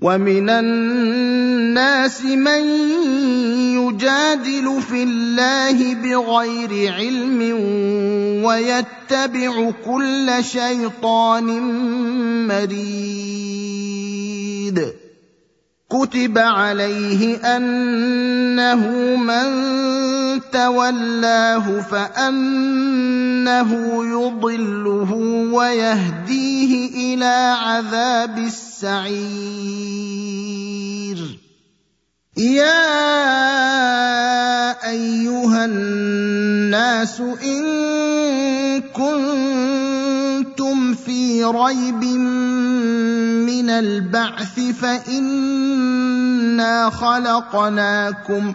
ومن الناس من يجادل في الله بغير علم ويتبع كل شيطان مريد كتب عليه انه من تولاه فانه يضله ويهديه إلى عذاب السعير يا أيها الناس إن كنتم في ريب من البعث فإنا خلقناكم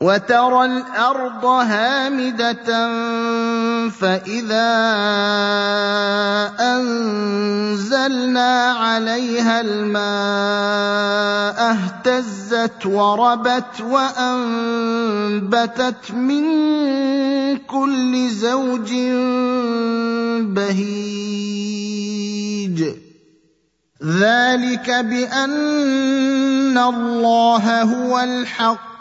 وترى الأرض هامدة فإذا أنزلنا عليها الماء اهتزت وربت وأنبتت من كل زوج بهيج. ذلك بأن الله هو الحق.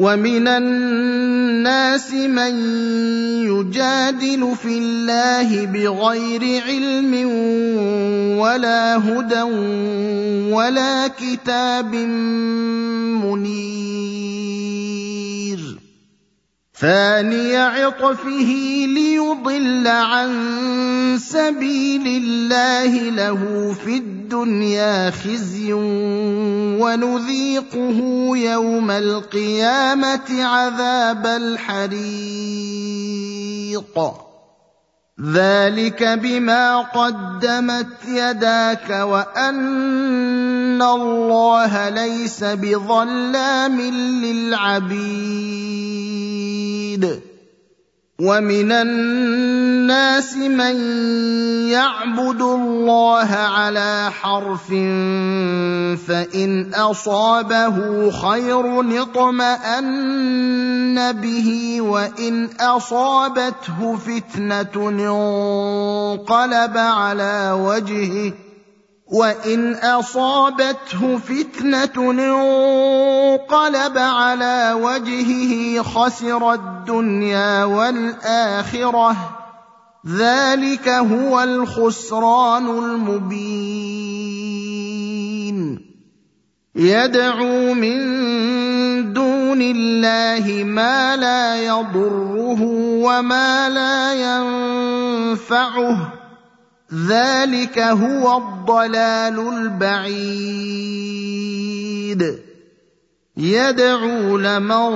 ومن الناس من يجادل في الله بغير علم ولا هدى ولا كتاب منير. ثاني عطفه ليضل عن سبيل الله له في الدنيا خزي ونذيقه يوم القيامة عذاب الحريق. ذلك بما قدمت يداك وان الله ليس بظلام للعبيد ومن الناس من يعبد الله على حرف فان اصابه خير اطمان به وان اصابته فتنه انقلب على وجهه وان اصابته فتنه انقلب على وجهه خسر الدنيا والآخرة. ذلك هو الخسران المبين. يدعو من دون الله ما لا يضره وما لا ينفعه. ذلك هو الضلال البعيد. يدعو لمن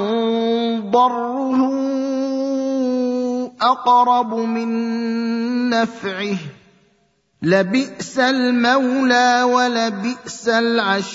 ضره اقرب من نفعه. لبئس المولى ولبئس العشير.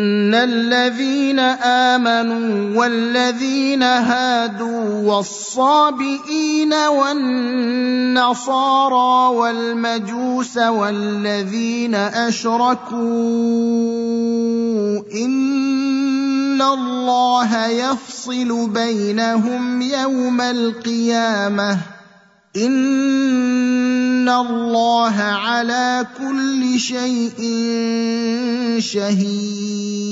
ان الذين امنوا والذين هادوا والصابئين والنصارى والمجوس والذين اشركوا ان الله يفصل بينهم يوم القيامه ان الله على كل شيء شهيد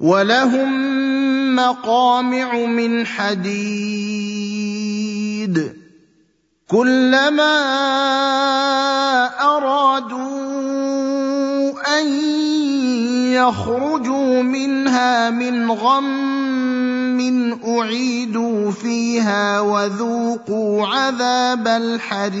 ولهم مقامع من حديد كلما أرادوا أن يخرجوا منها من غم أعيدوا فيها وذوقوا عذاب الحريق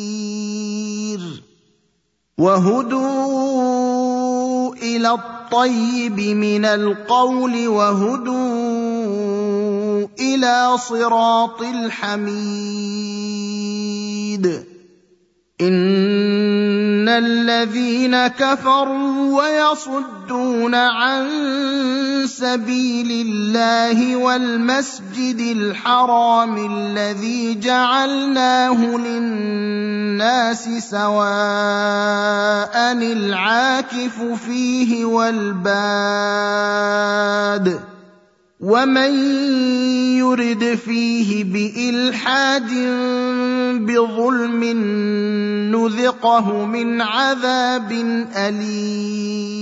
وهدوا إلى الطيب من القول وهدوا إلى صراط الحميد. إن الذين كفروا ويصدون عن سبيل الله والمسجد الحرام الذي جعلناه للناس سواء العاكف فيه والباد ومن يرد فيه بالحاد بظلم نذقه من عذاب اليم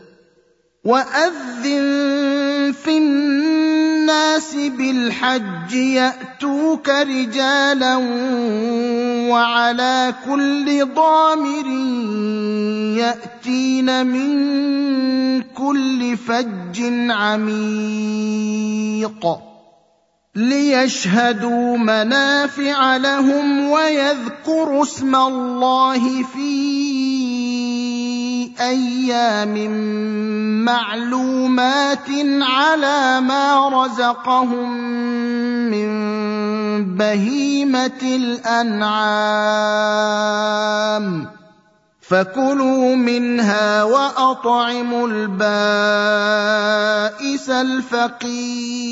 واذن في الناس بالحج ياتوك رجالا وعلى كل ضامر ياتين من كل فج عميق ليشهدوا منافع لهم ويذكروا اسم الله في أيام معلومات على ما رزقهم من بهيمة الأنعام فكلوا منها وأطعموا البائس الفقير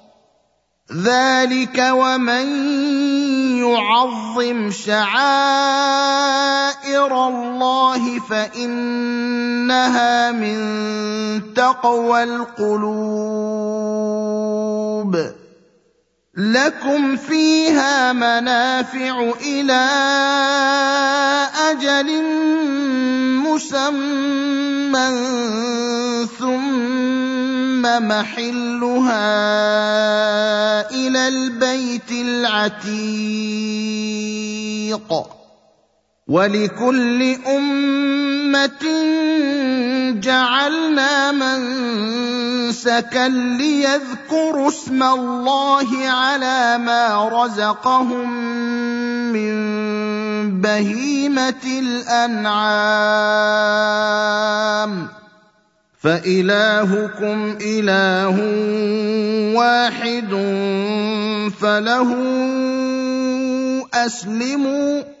ذلك ومن يعظم شعائر الله فانها من تقوى القلوب لكم فيها منافع إلى أجل مسمى ثم محلها إلى البيت العتيق ولكل أمة جعلنا منسكا ليذكروا اسم الله على ما رزقهم من بهيمة الأنعام. فإلهكم إله واحد فله أسلموا.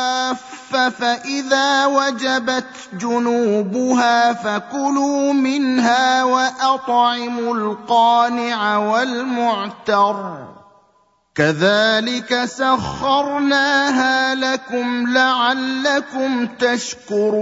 صواف فاذا وجبت جنوبها فكلوا منها واطعموا القانع والمعتر كذلك سخرناها لكم لعلكم تشكرون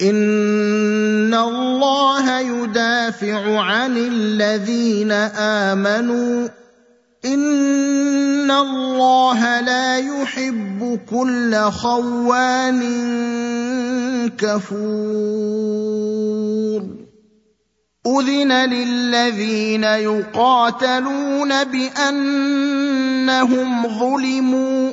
ان الله يدافع عن الذين امنوا ان الله لا يحب كل خوان كفور اذن للذين يقاتلون بانهم ظلموا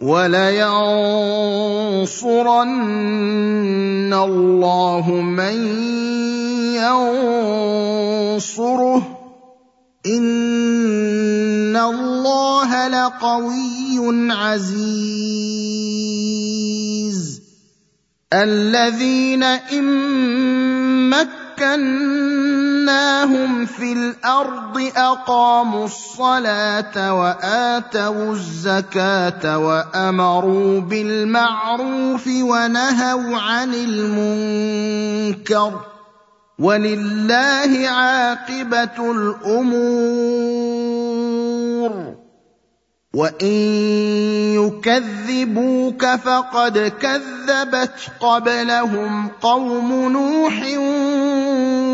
ولينصرن الله من ينصره. إن الله لقوي عزيز. الذين إن مكناهم في الأرض اقاموا الصلاه واتوا الزكاه وامروا بالمعروف ونهوا عن المنكر ولله عاقبه الأمور وان يكذبوك فقد كذبت قبلهم قوم نوح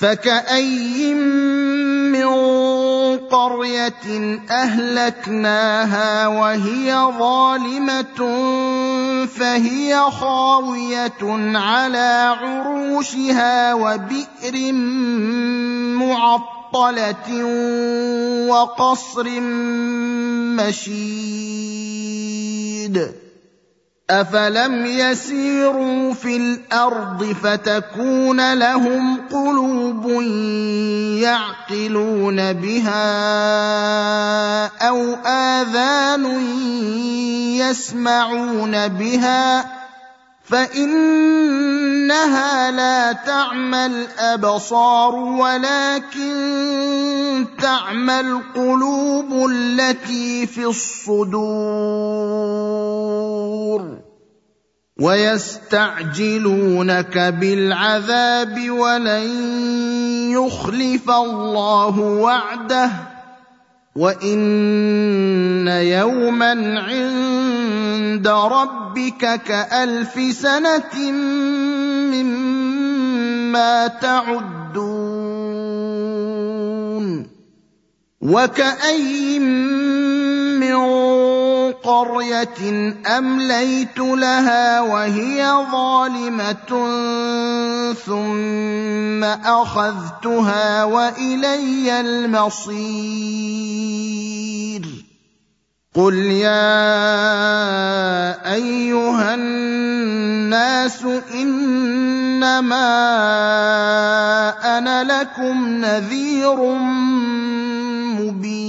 فكاين من قريه اهلكناها وهي ظالمه فهي خاويه على عروشها وبئر معطله وقصر مشيد افلم يسيروا في الأرض فتكون لهم قلوب يعقلون بها أو آذان يسمعون بها فإنها لا تعمى الابصار ولكن تعمى القلوب التي في الصدور ويستعجلونك بالعذاب ولن يخلف الله وعده وإن يوما عند ربك كألف سنة مما تعدون وكاين من قرية أمليت لها وهي ظالمة ثم أخذتها وإلي المصير. قل يا أيها الناس إنما أنا لكم نذير مبين.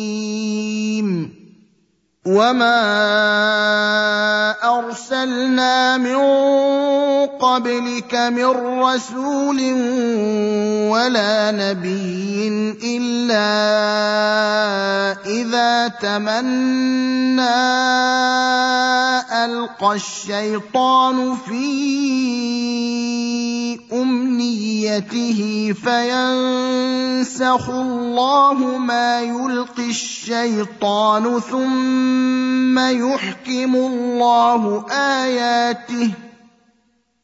وما ارسلنا من قبلك من رسول ولا نبي إلا إذا تمنى ألقى الشيطان في أمنيته فينسخ الله ما يلقي الشيطان ثم يحكم الله آياته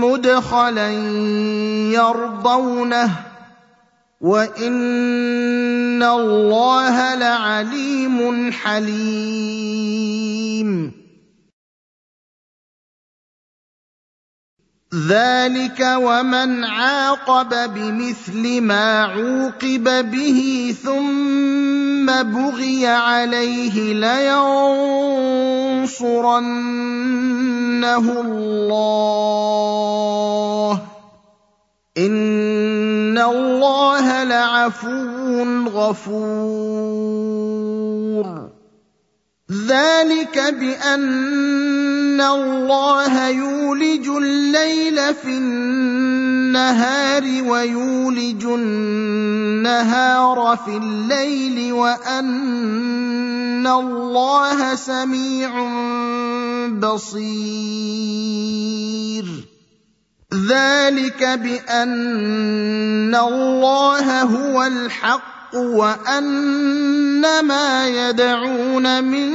مدخلا يرضونه وإن الله لعليم حليم. ذلك ومن عاقب بمثل ما عوقب به ثم بغي عليه لينصرنه الله. إن الله لعفو غفور. ذلك بأن الله يولج الليل في النهار ويولج النهار في الليل وان الله سميع بصير. ذلك بان الله هو الحق وان ما يدعون من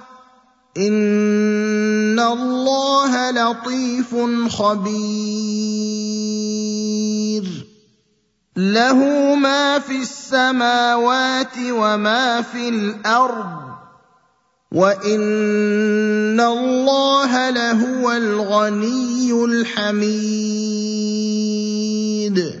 ان الله لطيف خبير. له ما في السماوات وما في الأرض. وان الله لهو الغني الحميد.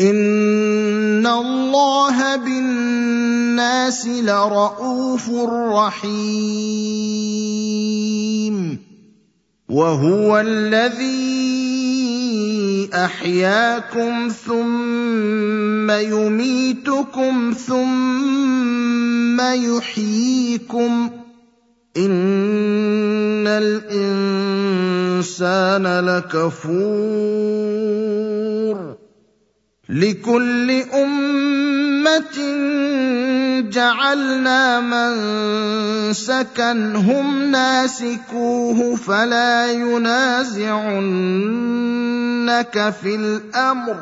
ان الله بالناس لرءوف رحيم وهو الذي احياكم ثم يميتكم ثم يحييكم ان الانسان لكفور لكل أمة جعلنا منسكا هم ناسكوه فلا ينازعنك في الأمر.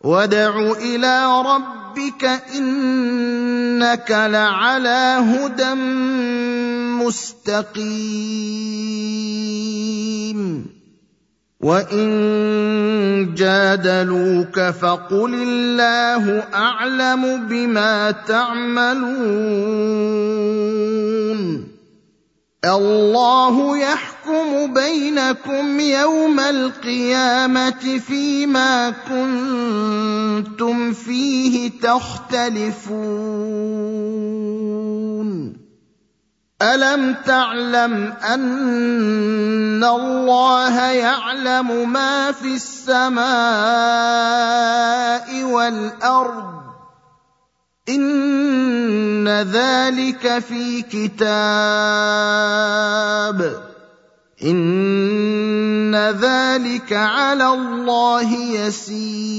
وادع إلى ربك إنك لعلى هدى مستقيم. وان جادلوك فقل الله اعلم بما تعملون الله يحكم بينكم يوم القيامه فيما كنتم فيه تختلفون ألم تعلم أن الله يعلم ما في السماء والأرض؟ إن ذلك في كتاب. إن ذلك على الله يسير.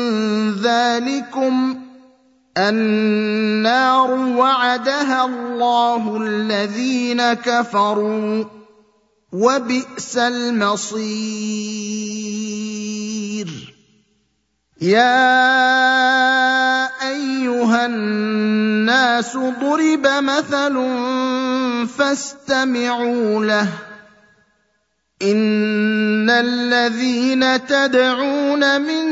ذلكم النار وعدها الله الذين كفروا وبئس المصير. يا أيها الناس ضرب مثل فاستمعوا له. إن الذين تدعون من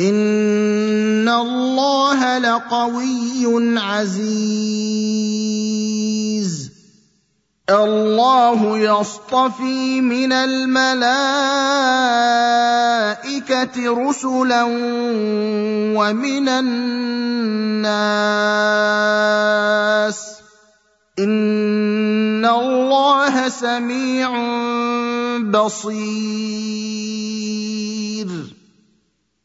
ان الله لقوي عزيز. الله يصطفي من الملائكه رسلا ومن الناس. ان الله سميع بصير.